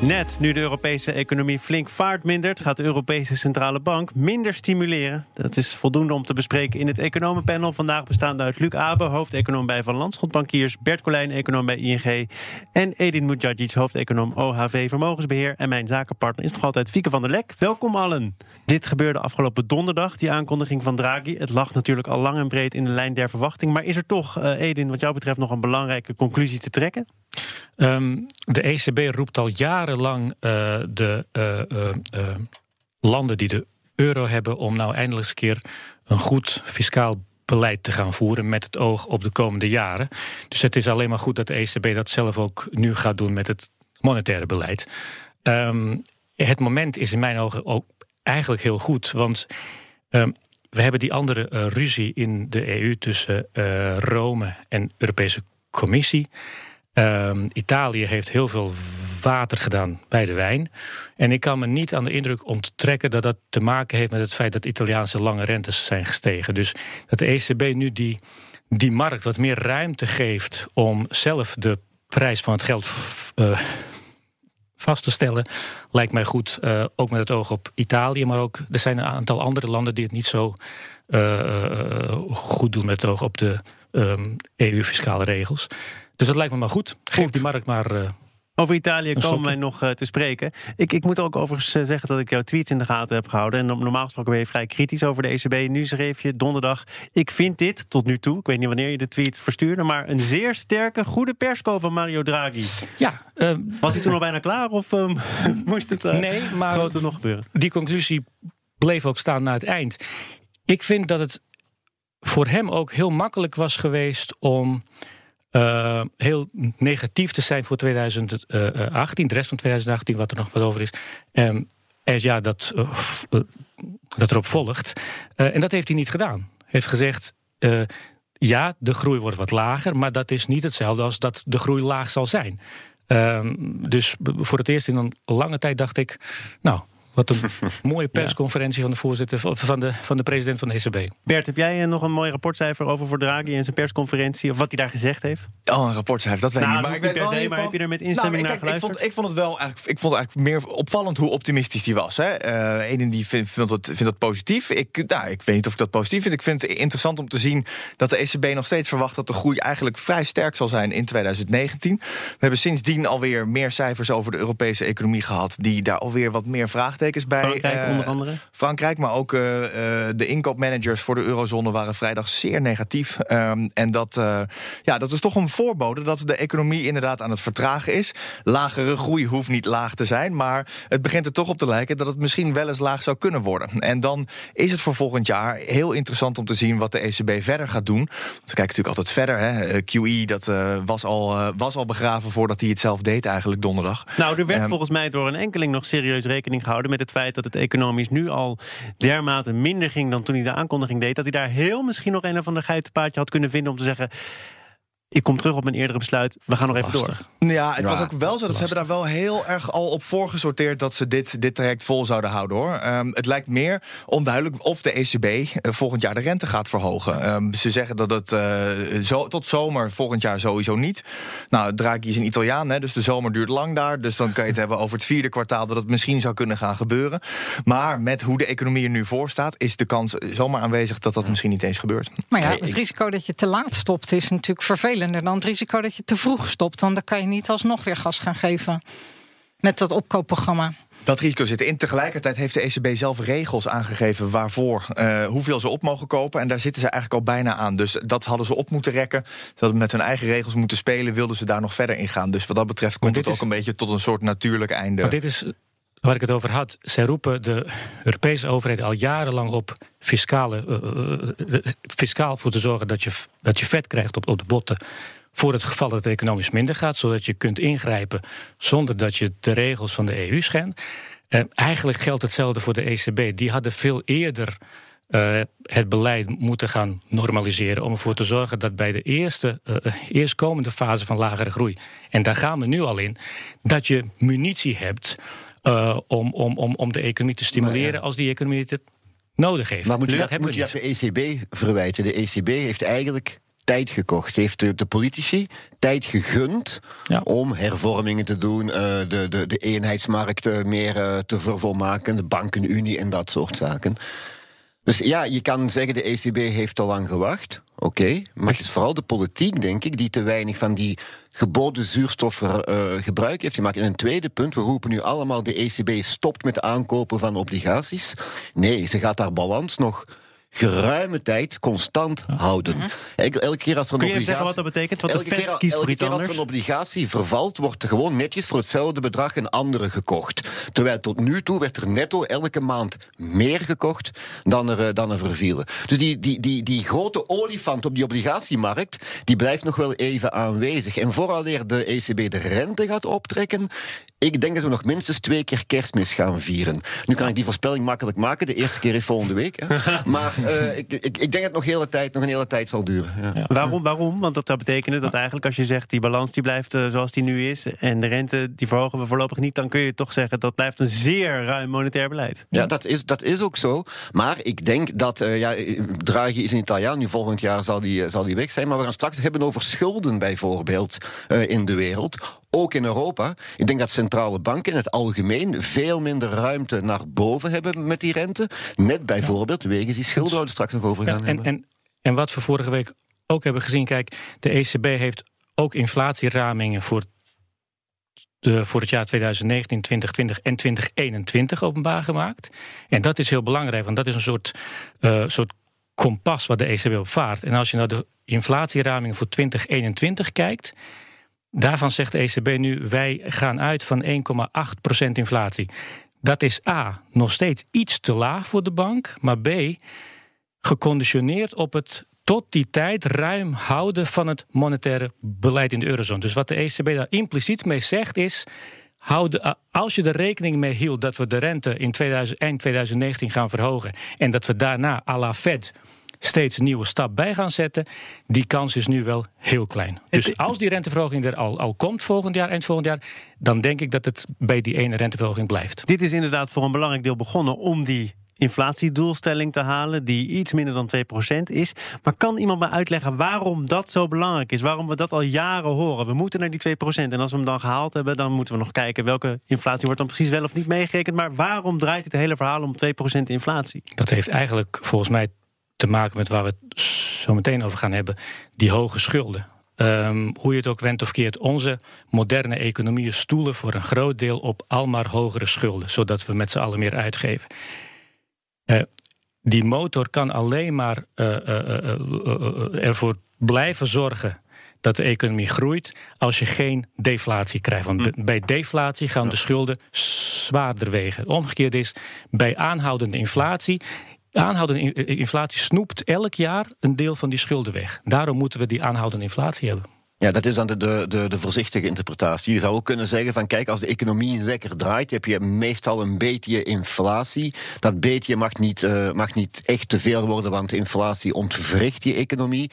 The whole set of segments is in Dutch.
Net nu de Europese economie flink vaart mindert, gaat de Europese Centrale Bank minder stimuleren. Dat is voldoende om te bespreken in het economenpanel. Vandaag bestaande uit Luc Abe, hoofdeconoom bij Van Landschot Bankiers, Bert Colijn, econoom bij ING en Edin Mujadjic, hoofdeconoom OHV Vermogensbeheer. En mijn zakenpartner is nog altijd Fieke van der Lek. Welkom allen. Dit gebeurde afgelopen donderdag, die aankondiging van Draghi. Het lag natuurlijk al lang en breed in de lijn der verwachting. Maar is er toch, uh, Edin, wat jou betreft nog een belangrijke conclusie te trekken? Um, de ECB roept al jarenlang uh, de uh, uh, landen die de euro hebben om nou eindelijk eens een keer een goed fiscaal beleid te gaan voeren met het oog op de komende jaren. Dus het is alleen maar goed dat de ECB dat zelf ook nu gaat doen met het monetaire beleid. Um, het moment is in mijn ogen ook eigenlijk heel goed, want um, we hebben die andere ruzie in de EU tussen Rome en Europese Commissie. Um, Italië heeft heel veel water gedaan bij de wijn. En ik kan me niet aan de indruk onttrekken dat dat te maken heeft met het feit dat Italiaanse lange rentes zijn gestegen. Dus dat de ECB nu die, die markt wat meer ruimte geeft om zelf de prijs van het geld uh, vast te stellen, lijkt mij goed. Uh, ook met het oog op Italië, maar ook er zijn een aantal andere landen die het niet zo uh, goed doen met het oog op de um, EU-fiscale regels. Dus dat lijkt me maar goed. Geef die markt maar. Uh, over Italië komen wij nog uh, te spreken. Ik, ik moet ook overigens uh, zeggen dat ik jouw tweets in de gaten heb gehouden. En normaal gesproken ben je vrij kritisch over de ECB. Nu schreef je donderdag. Ik vind dit tot nu toe, ik weet niet wanneer je de tweet verstuurde, maar een zeer sterke, goede persco van Mario Draghi. Ja, uh, was hij toen al bijna klaar of um, moest het nee, maar groter nog gebeuren? Die conclusie bleef ook staan na het eind. Ik vind dat het voor hem ook heel makkelijk was geweest om. Uh, heel negatief te zijn voor 2018, de rest van 2018, wat er nog wat over is. En ja, dat, dat erop volgt. En dat heeft hij niet gedaan. Hij heeft gezegd. ja, de groei wordt wat lager, maar dat is niet hetzelfde als dat de groei laag zal zijn. dus voor het eerst in een lange tijd dacht ik. Nou, wat een mooie persconferentie van de voorzitter van de, van de president van de ECB. Bert, heb jij nog een mooi rapportcijfer over voor Draghi en zijn persconferentie? Of wat hij daar gezegd heeft? Oh, een rapportcijfer, dat weet ik nou, niet. Maar, ik weet wel se, maar heb je er met instemming nou, naar geluisterd? Ik vond, ik vond het wel eigenlijk, ik vond het eigenlijk meer opvallend hoe optimistisch hij was. Hè. Uh, Eden die vindt, vindt, dat, vindt dat positief. Ik, nou, ik weet niet of ik dat positief vind. Ik vind het interessant om te zien dat de ECB nog steeds verwacht dat de groei eigenlijk vrij sterk zal zijn in 2019. We hebben sindsdien alweer meer cijfers over de Europese economie gehad, die daar alweer wat meer vraagtekens bij. Frankrijk, uh, onder andere? Frankrijk, maar ook uh, de inkoopmanagers voor de eurozone waren vrijdag zeer negatief. Um, en dat, ja, dat is toch een voorbode dat de economie inderdaad aan het vertragen is. Lagere groei hoeft niet laag te zijn, maar het begint er toch op te lijken dat het misschien wel eens laag zou kunnen worden. En dan is het voor volgend jaar heel interessant om te zien wat de ECB verder gaat doen. Want we kijken natuurlijk altijd verder. Hè. QE, dat was, al, was al begraven voordat hij het zelf deed eigenlijk donderdag. Nou, er werd um, volgens mij door een enkeling nog serieus rekening gehouden met het feit dat het economisch nu al dermate minder ging dan toen hij de aankondiging deed, dat hij daar heel misschien nog een of ander geitenpaadje had kunnen vinden om te zeggen. Ik kom terug op mijn eerdere besluit. We gaan nog even door. Ja, het ja, was ook wel zo dat ze hebben daar wel heel erg al op voorgesorteerd dat ze dit, dit traject vol zouden houden hoor. Um, het lijkt meer onduidelijk of de ECB uh, volgend jaar de rente gaat verhogen. Um, ze zeggen dat het uh, zo, tot zomer volgend jaar sowieso niet. Nou, Draghi is een Italiaan, hè, dus de zomer duurt lang daar. Dus dan kan je het hebben over het vierde kwartaal dat het misschien zou kunnen gaan gebeuren. Maar met hoe de economie er nu voor staat, is de kans zomaar aanwezig dat dat misschien niet eens gebeurt. Maar ja, het risico dat je te laat stopt is natuurlijk vervelend dan het risico dat je te vroeg stopt. Want dan kan je niet alsnog weer gas gaan geven met dat opkoopprogramma. Dat risico zit in. Tegelijkertijd heeft de ECB zelf regels aangegeven waarvoor, uh, hoeveel ze op mogen kopen. En daar zitten ze eigenlijk al bijna aan. Dus dat hadden ze op moeten rekken. Ze hadden met hun eigen regels moeten spelen. Wilden ze daar nog verder in gaan. Dus wat dat betreft komt het ook een beetje tot een soort natuurlijk einde. Maar dit is waar ik het over had. Zij roepen de Europese overheid al jarenlang op fiscale, uh, uh, fiscaal voor te zorgen dat je, dat je vet krijgt op, op de botten. Voor het geval dat het economisch minder gaat, zodat je kunt ingrijpen zonder dat je de regels van de EU schendt. Eh, eigenlijk geldt hetzelfde voor de ECB. Die hadden veel eerder uh, het beleid moeten gaan normaliseren. Om ervoor te zorgen dat bij de eerste, uh, eerstkomende fase van lagere groei. En daar gaan we nu al in. Dat je munitie hebt uh, om, om, om, om de economie te stimuleren. Ja. als die economie het nodig heeft. Maar moet je dat, dat, moet je dat de ECB verwijten? De ECB heeft eigenlijk tijd gekocht. Heeft de, de politici tijd gegund ja. om hervormingen te doen, uh, de, de, de eenheidsmarkt meer uh, te vervolmaken, de bankenunie en dat soort zaken. Dus ja, je kan zeggen de ECB heeft te lang gewacht. Oké, okay, maar het is vooral de politiek, denk ik, die te weinig van die geboden zuurstof uh, gebruik heeft gemaakt. En een tweede punt, we roepen nu allemaal de ECB stopt met aankopen van obligaties. Nee, ze gaat daar balans nog geruime tijd constant houden. Elke, elke keer als er een Kun je obligatie, zeggen wat dat betekent? Want elke de keer, kiest voor elke iets keer als er een obligatie vervalt, wordt er gewoon netjes voor hetzelfde bedrag een andere gekocht. Terwijl tot nu toe werd er netto elke maand meer gekocht dan er, eh, dan er vervielen. Dus die, die, die, die grote olifant op die obligatiemarkt, die blijft nog wel even aanwezig. En vooraleer de ECB de rente gaat optrekken, ik denk dat we nog minstens twee keer kerstmis gaan vieren. Nu kan ik die voorspelling makkelijk maken. De eerste keer is volgende week. Hè. Maar uh, ik, ik, ik, denk dat het nog, hele tijd, nog een hele tijd zal duren. Ja. Ja. Waarom, waarom? Want dat zou betekenen dat eigenlijk als je zegt... die balans die blijft uh, zoals die nu is... en de rente die verhogen we voorlopig niet... dan kun je toch zeggen dat blijft een zeer ruim monetair beleid. Ja, dat is, dat is ook zo. Maar ik denk dat... Uh, ja, Draghi is een Italiaan. Nu volgend jaar zal die, zal die weg zijn. Maar we gaan straks hebben over schulden bijvoorbeeld in de wereld ook in Europa. Ik denk dat centrale banken in het algemeen veel minder ruimte naar boven hebben met die rente. Net bijvoorbeeld ja. wegens die schulden waar we straks nog over gaan ja, en, hebben. En, en wat we vorige week ook hebben gezien, kijk, de ECB heeft ook inflatieramingen voor, de, voor het jaar 2019, 2020 en 2021 openbaar gemaakt. En dat is heel belangrijk, want dat is een soort, uh, soort kompas wat de ECB op vaart. En als je naar de inflatieramingen voor 2021 kijkt. Daarvan zegt de ECB nu: wij gaan uit van 1,8% inflatie. Dat is A, nog steeds iets te laag voor de bank, maar B, geconditioneerd op het tot die tijd ruim houden van het monetaire beleid in de eurozone. Dus wat de ECB daar impliciet mee zegt is. Houden, als je er rekening mee hield dat we de rente in 2000, eind 2019 gaan verhogen en dat we daarna à la Fed steeds een nieuwe stap bij gaan zetten. Die kans is nu wel heel klein. Dus als die renteverhoging er al, al komt volgend jaar, eind volgend jaar, dan denk ik dat het bij die ene renteverhoging blijft. Dit is inderdaad voor een belangrijk deel begonnen om die inflatiedoelstelling te halen, die iets minder dan 2% is. Maar kan iemand me uitleggen waarom dat zo belangrijk is? Waarom we dat al jaren horen? We moeten naar die 2%. En als we hem dan gehaald hebben, dan moeten we nog kijken welke inflatie wordt dan precies wel of niet meegerekend. Maar waarom draait het hele verhaal om 2% inflatie? Dat heeft eigenlijk volgens mij te maken met waar we het zo meteen over gaan hebben, die hoge schulden. Um, hoe je het ook went of keert, onze moderne economieën stoelen voor een groot deel op almaar hogere schulden, zodat we met z'n allen meer uitgeven. Uh, die motor kan alleen maar uh, uh, ervoor blijven zorgen dat de economie groeit als je geen deflatie krijgt. Want hm. bij deflatie gaan de schulden zwaarder wegen. Omgekeerd is, bij aanhoudende inflatie aanhoudende inflatie snoept elk jaar een deel van die schulden weg. Daarom moeten we die aanhoudende inflatie hebben. Ja, dat is dan de, de, de, voorzichtige interpretatie. Je zou ook kunnen zeggen van kijk, als de economie lekker draait, heb je meestal een beetje inflatie. Dat beetje mag niet, uh, mag niet echt te veel worden, want inflatie ontwricht die economie.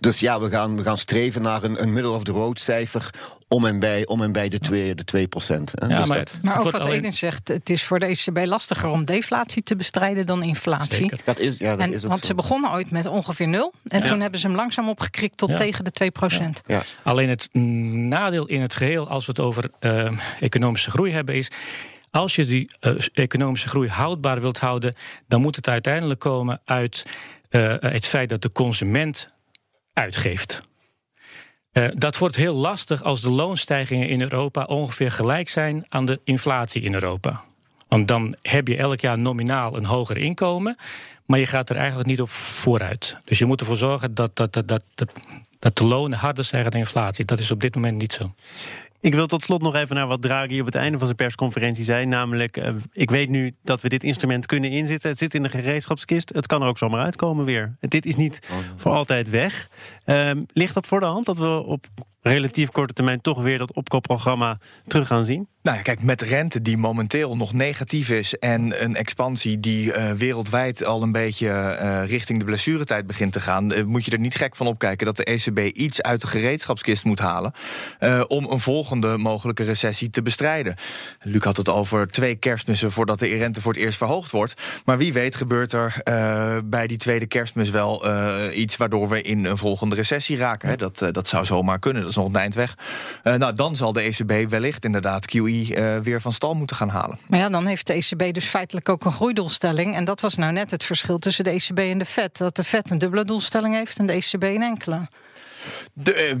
Dus ja, we gaan, we gaan streven naar een, een middle-of-the-road cijfer om en bij, om en bij de 2, de 2 procent. Ja, dus maar, dat, maar ook wat alleen... Edin zegt, het is voor de ECB lastiger om deflatie te bestrijden dan inflatie. Zeker. Dat is, ja, dat en, is ook want zo. ze begonnen ooit met ongeveer nul. En ja. toen hebben ze hem langzaam opgekrikt tot ja. tegen de 2 procent. Ja. Alleen het nadeel in het geheel, als we het over uh, economische groei hebben, is. Als je die uh, economische groei houdbaar wilt houden, dan moet het uiteindelijk komen uit uh, het feit dat de consument uitgeeft. Uh, dat wordt heel lastig als de loonstijgingen in Europa ongeveer gelijk zijn aan de inflatie in Europa. Want dan heb je elk jaar nominaal een hoger inkomen, maar je gaat er eigenlijk niet op vooruit. Dus je moet ervoor zorgen dat, dat, dat, dat, dat de lonen harder stijgen dan inflatie. Dat is op dit moment niet zo. Ik wil tot slot nog even naar wat Draghi op het einde van zijn persconferentie zei. Namelijk, uh, ik weet nu dat we dit instrument kunnen inzetten. Het zit in de gereedschapskist. Het kan er ook zomaar uitkomen weer. Dit is niet oh, voor altijd weg. Uh, ligt dat voor de hand dat we op relatief korte termijn toch weer dat opkoopprogramma terug gaan zien? Nou ja, kijk, met rente die momenteel nog negatief is en een expansie die uh, wereldwijd al een beetje uh, richting de blessuretijd begint te gaan, uh, moet je er niet gek van opkijken dat de ECB iets uit de gereedschapskist moet halen om een volgende mogelijke recessie te bestrijden. Luc had het over twee kerstmissen voordat de rente voor het eerst verhoogd wordt. Maar wie weet gebeurt er bij die tweede kerstmis wel iets waardoor we in een volgende recessie raken. Hè? Dat, dat zou zomaar kunnen, dat is nog een eind weg. nou, dan zal de ECB wellicht inderdaad QE uh, weer van stal moeten gaan halen. Maar ja, dan heeft de ECB dus feitelijk ook een groeidoelstelling. En dat was nou net het verschil tussen de ECB en de FED. Dat de FED een dubbele doelstelling heeft en de ECB een enkele. De,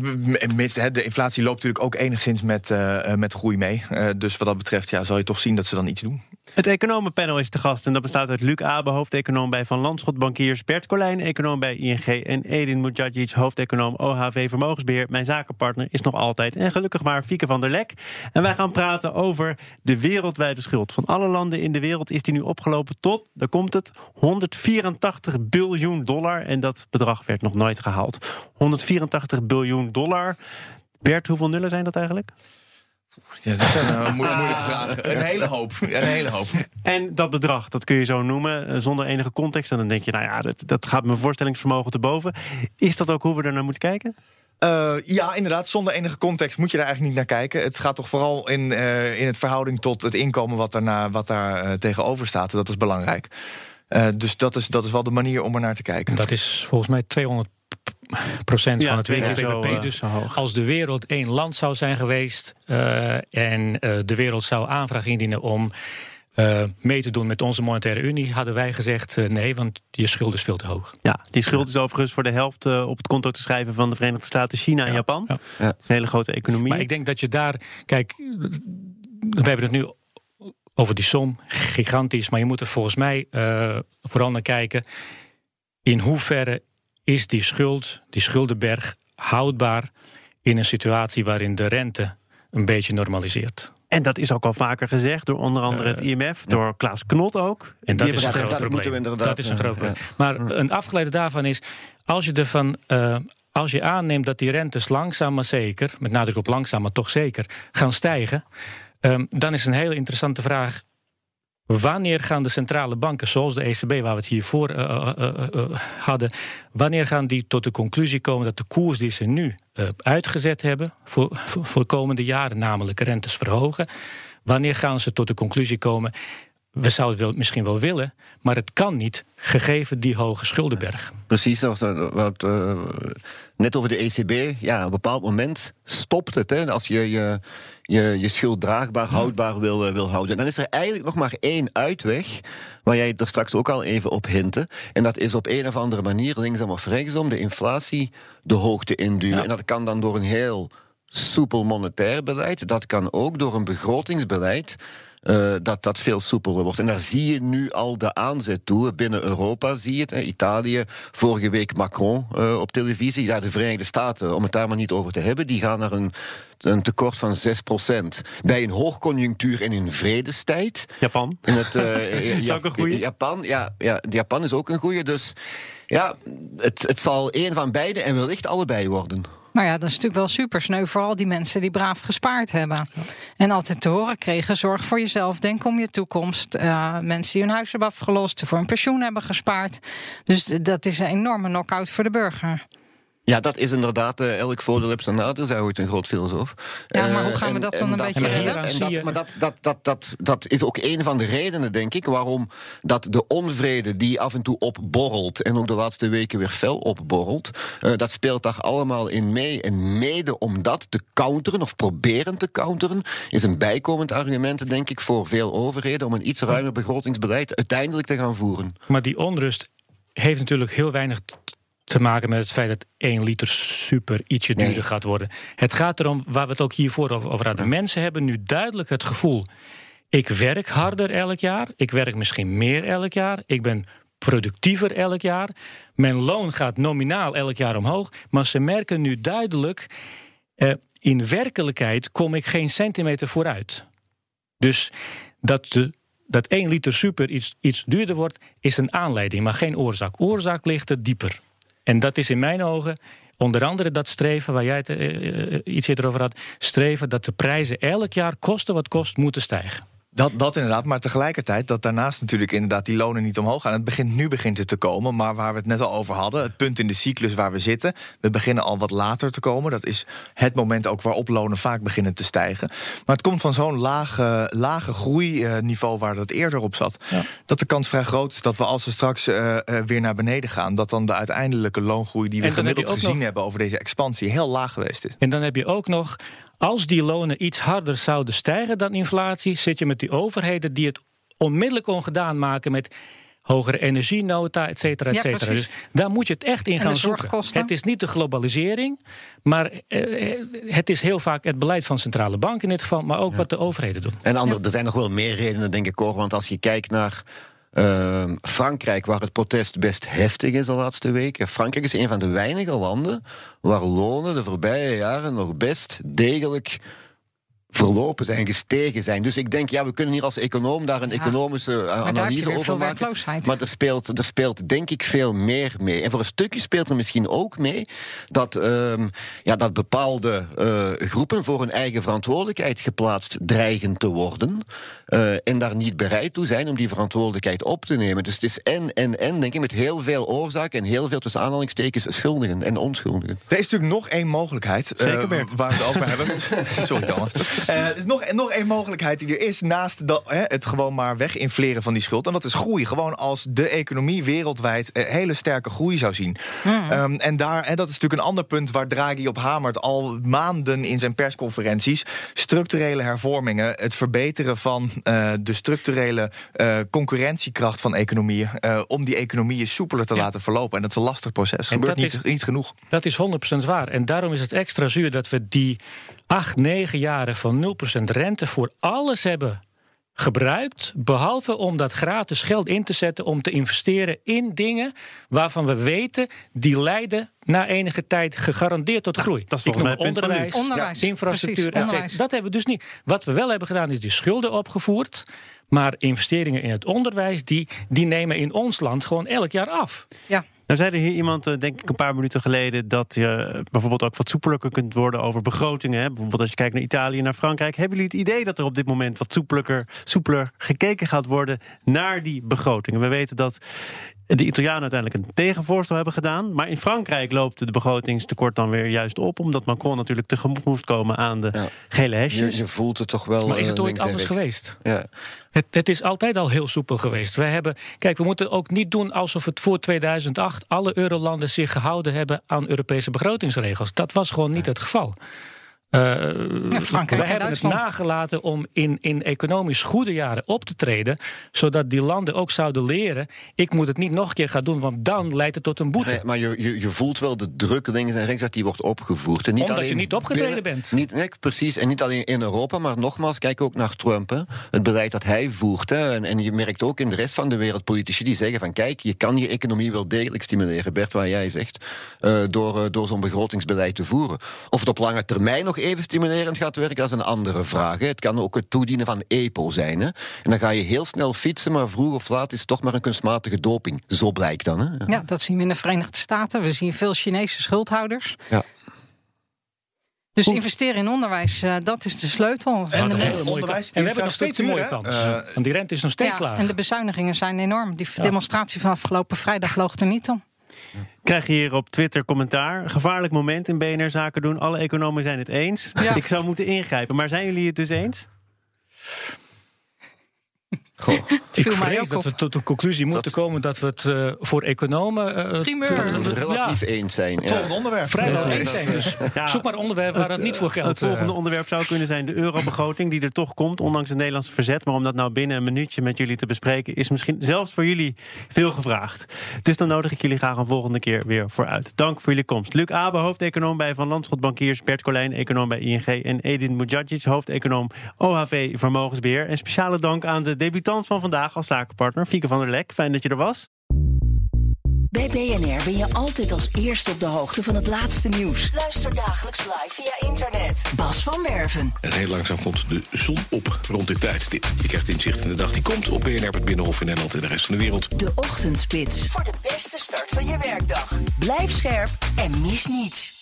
uh, de inflatie loopt natuurlijk ook enigszins met, uh, met groei mee. Uh, dus wat dat betreft ja, zal je toch zien dat ze dan iets doen. Het economenpanel is te gast en dat bestaat uit Luc Abe, hoofdeconoom bij Van Landschot Bankiers, Bert Colijn, econoom bij ING en Edin Mujagic, hoofdeconoom OHV Vermogensbeheer. Mijn zakenpartner is nog altijd en gelukkig maar Fieke van der Lek. En wij gaan praten over de wereldwijde schuld. Van alle landen in de wereld is die nu opgelopen tot, daar komt het, 184 biljoen dollar. En dat bedrag werd nog nooit gehaald. 184 biljoen dollar. Bert, hoeveel nullen zijn dat eigenlijk? Ja, dat zijn uh, moeilijke vragen. Een hele hoop. Een hele hoop. En dat bedrag, dat kun je zo noemen, eh, zonder enige context. En dan denk je, nou ja, dat, dat gaat mijn voorstellingsvermogen te boven. Is dat ook hoe we er naar moeten kijken? Uh, ja, inderdaad. Zonder enige context moet je daar eigenlijk niet naar kijken. Het gaat toch vooral in, uh, in het verhouding tot het inkomen wat, daarna, wat daar uh, tegenover staat. Dat is belangrijk. dus dat is, dat is wel de manier om er naar te kijken. Dat is volgens mij 200 procent ja, van het wereldbp. Dus als de wereld één land zou zijn geweest uh, en uh, de wereld zou aanvraag indienen om uh, mee te doen met onze monetaire unie, hadden wij gezegd nee, want je schuld is veel te hoog. Ja, die schuld is overigens voor de helft op het konto te schrijven van de Verenigde Staten, China en Japan. Ja. ja. een hele grote economie. Maar ik denk dat je daar, kijk, we hebben het nu over die som, gigantisch, maar je moet er volgens mij vooral naar kijken in hoeverre is die schuld, die schuldenberg, houdbaar in een situatie waarin de rente een beetje normaliseert. En dat is ook al vaker gezegd door onder andere het eh, IMF, door Klaas Knot ook. En dat is een groot probleem. Dat is een groot probleem. Maar een afgeleide daarvan is, als je ervan. Uh, als je aanneemt dat die rentes langzaam maar zeker, met nadruk op langzaam maar toch zeker, gaan stijgen, um, dan is een hele interessante vraag: Wanneer gaan de centrale banken, zoals de ECB, waar we het hiervoor uh, uh, uh, hadden, wanneer gaan die tot de conclusie komen dat de koers die ze nu uitgezet hebben voor, voor, voor de komende jaren, namelijk rentes verhogen, wanneer gaan ze tot de conclusie komen, we zouden het misschien wel willen, maar het kan niet, gegeven die hoge schuldenberg. Precies, wat, net over de ECB. Ja, op een bepaald moment stopt het. Hè, als je je, je, je schuld draagbaar, houdbaar wil, eh, wil houden. Dan is er eigenlijk nog maar één uitweg, waar jij er straks ook al even op hintte. En dat is op een of andere manier, linksom of rechtsom, de inflatie de hoogte induwen. En dat kan dan door een heel soepel monetair beleid. Dat kan ook door een begrotingsbeleid uh, dat dat veel soepeler wordt. En daar zie je nu al de aanzet toe. Binnen Europa zie je het. Hè. Italië, vorige week Macron uh, op televisie. Ja, de Verenigde Staten, om het daar maar niet over te hebben, die gaan naar een een tekort van 6%. Bij een hoogconjunctuur en in vredestijd. Japan. In het, uh, ja, ook een goede. Japan, ja, ja, Japan is ook een goede. Dus ja, het, het zal één van beide en wellicht allebei worden. Nou ja, dat is natuurlijk wel super sneu voor al die mensen die braaf gespaard hebben. En altijd te horen kregen: zorg voor jezelf, denk om je toekomst. Uh, mensen die hun huis hebben afgelost, voor een pensioen hebben gespaard. Dus dat is een enorme knock-out voor de burger. Ja, dat is inderdaad, uh, elk voordeel heeft zijn nadeel, zei ooit een groot filosoof. Ja, maar hoe eh, gaan we dat dan een beetje redden? En dat, maar dat, dat, dat, dat, dat is ook een van de redenen, denk ik, waarom dat de onvrede die af en toe opborrelt, en ook de laatste weken weer fel opborrelt, uh, dat speelt daar allemaal in mee. En mede om dat te counteren, of proberen te counteren, is een bijkomend argument, denk ik, voor veel overheden om een iets ruimer begrotingsbeleid uiteindelijk te gaan voeren. Maar die onrust heeft natuurlijk heel weinig te maken met het feit dat 1 liter super ietsje duurder gaat worden. Het gaat erom, waar we het ook hiervoor over, over hadden. Mensen hebben nu duidelijk het gevoel... ik werk harder elk jaar, ik werk misschien meer elk jaar... ik ben productiever elk jaar. Mijn loon gaat nominaal elk jaar omhoog. Maar ze merken nu duidelijk... Eh, in werkelijkheid kom ik geen centimeter vooruit. Dus dat de dat 1 liter super iets, iets duurder wordt, is een aanleiding, maar geen oorzaak. Oorzaak ligt er dieper. En dat is in mijn ogen Onder andere dat streven, waar jij het uh, iets eerder over had, streven dat de prijzen elk jaar kosten wat kost moeten stijgen. Dat, dat inderdaad, maar tegelijkertijd dat daarnaast natuurlijk inderdaad die lonen niet omhoog gaan. Het begint nu begint het te komen, maar waar we het net al over hadden, het punt in de cyclus waar we zitten, we beginnen al wat later te komen. Dat is het moment ook waarop lonen vaak beginnen te stijgen. Maar het komt van zo'n lage, lage groeiniveau waar dat eerder op zat, dat de kans vrij groot is dat we als we straks uh, weer naar beneden gaan, dat dan de uiteindelijke loongroei die we gemiddeld gezien hebben over deze expansie heel laag geweest is. En dan heb je ook nog als die lonen iets harder zouden stijgen dan inflatie, zit je met die overheden die het onmiddellijk ongedaan maken met hogere energienota, et cetera, et cetera. dus daar moet je het echt in gaan zoeken. Het is niet de globalisering, maar eh, het is heel vaak het beleid van centrale banken in dit geval, maar ook wat de overheden doen. En andere, er zijn nog wel meer redenen, denk ik hoor. Want als je kijkt naar Ehm, Frankrijk, waar het protest best heftig is de laatste weken. Frankrijk is een van de weinige landen waar lonen de voorbije jaren nog best degelijk verlopen zijn, gestegen zijn. Dus ik denk, ja, we kunnen hier als econoom daar een economische uh, analyse over maken. Maar er speelt, er speelt denk ik veel meer mee. En voor een stukje speelt er misschien ook mee dat, uh, ja, dat bepaalde uh, groepen voor hun eigen verantwoordelijkheid geplaatst dreigen te worden. Uh, en daar niet bereid toe zijn om die verantwoordelijkheid op te nemen. Dus het is en, en, en, denk ik, met heel veel oorzaken en heel veel tussen aanhalingstekens schuldigen en onschuldigen. Er is natuurlijk nog één mogelijkheid Zeker, waar we het over hebben. Sorry, Thomas. Uh, er is nog, nog één mogelijkheid die er is naast dat, hè, het gewoon maar weginfleren van die schuld. En dat is groei. Gewoon als de economie wereldwijd uh, hele sterke groei zou zien. Mm. Um, en, daar, en dat is natuurlijk een ander punt waar Draghi op hamert al maanden in zijn persconferenties. Structurele hervormingen, het verbeteren van uh, de structurele concurrentiekracht van economieën. om die economieën soepeler te ja. laten verlopen. En dat is een lastig proces. En gebeurt niet, is, niet genoeg. Dat is 100% waar. En daarom is het extra zuur dat we die acht, negen jaren van 0% rente voor alles hebben gebruikt, behalve om dat gratis geld in te zetten om te investeren in dingen waarvan we weten die leiden na enige tijd gegarandeerd tot groei. Dat is volgens mij onderwijs, onderwijs, infrastructuur, etc. Dat hebben we dus niet. Wat we wel hebben gedaan is die schulden opgevoerd. Maar investeringen in het onderwijs, die, die nemen in ons land gewoon elk jaar af. Ja. Nou zei er hier iemand, eh, denk ik een paar minuten geleden... dat je bijvoorbeeld ook wat soepeler kunt worden over begrotingen. Hè? Bijvoorbeeld als je kijkt naar Italië naar Frankrijk. Hebben jullie het idee dat er op dit moment wat soepeler gekeken gaat worden... naar die begrotingen? We weten dat de Italianen uiteindelijk een tegenvoorstel hebben gedaan. Maar in Frankrijk loopt de begrotingstekort dan weer juist op. Omdat Macron natuurlijk tegemoet moest komen aan de ja. gele hesjes. Je, je, voelt het toch wel. Maar is het uh, ooit anders geweest? Ja. Het, het, is altijd al heel soepel geweest. Wij hebben, kijk, we moeten ook niet doen alsof het voor 2008 alle eurolanden zich gehouden hebben aan Europese begrotingsregels. Dat was gewoon niet het geval. Uh, ja, wij hebben het nagelaten om in, in economisch goede jaren op te treden, zodat die landen ook zouden leren: ik moet het niet nog een keer gaan doen, want dan leidt het tot een boete. Nee, maar je, je, je, voelt wel de druk links en rechts dat die wordt opgevoerd. En niet Omdat alleen je niet opgetreden binnen, bent. Niet, nee, precies, en niet alleen in Europa, maar nogmaals, kijk ook naar Trump. Hè. Het beleid dat hij voert. Hè. En, en, je merkt ook in de rest van de wereld politici die zeggen: van kijk, je kan je economie wel degelijk stimuleren, Bert, waar jij zegt, uh, door, uh, door zo'n begrotingsbeleid te voeren. Of het op lange termijn nog even stimulerend gaat werken, dat is een andere vraag. Hè. Het kan ook het toedienen van EPO zijn. Hè. En dan ga je heel snel fietsen, maar vroeg of laat is het toch maar een kunstmatige doping. Zo blijkt dan. Hè. Ja. ja, dat zien we in de Verenigde Staten. We zien veel Chinese schuldhouders. Ja. Dus investeren in onderwijs, uh, dat is de sleutel. En, de en, onderwijs, en we hebben nog steeds een mooie kans. Uh, want die rente is nog steeds ja, laag. En de bezuinigingen zijn enorm. Die ja. demonstratie van afgelopen vrijdag loog er niet om. Krijg je hier op Twitter commentaar. Gevaarlijk moment in BNR Zaken doen. Alle economen zijn het eens. Ja. Ik zou moeten ingrijpen. Maar zijn jullie het dus eens? Goh. Ik vrees dat we tot de conclusie moeten dat... komen dat we het uh, voor economen uh, relatief ja. eens zijn. Het volgende onderwerp. Vrijwel eens zijn. Dus ja. zoek maar een onderwerp waar het, niet voor geldt. Het volgende onderwerp zou kunnen zijn de eurobegroting die er toch komt, ondanks het Nederlandse verzet. Maar om dat nou binnen een minuutje met jullie te bespreken, is misschien zelfs voor jullie veel gevraagd. Dus dan nodig ik jullie graag een volgende keer weer vooruit. Dank voor jullie komst. Luc Abe, hoofdeconoom bij Van Landschot Bankiers. Bert Colijn, econoom bij ING. En Edin Mujagic, hoofdeconoom OHV Vermogensbeheer. En speciale dank aan de debutant van vandaag als zakenpartner, Fieke van der Lek. Fijn dat je er was. Bij BNR ben je altijd als eerste op de hoogte van het laatste nieuws. Luister dagelijks live via internet. Bas van Werven. En heel langzaam komt de zon op rond dit tijdstip. Je krijgt inzicht in de dag die komt op BNR, het Binnenhof in Nederland en de rest van de wereld. De Ochtendspits. Voor de beste start van je werkdag. Blijf scherp en mis niets.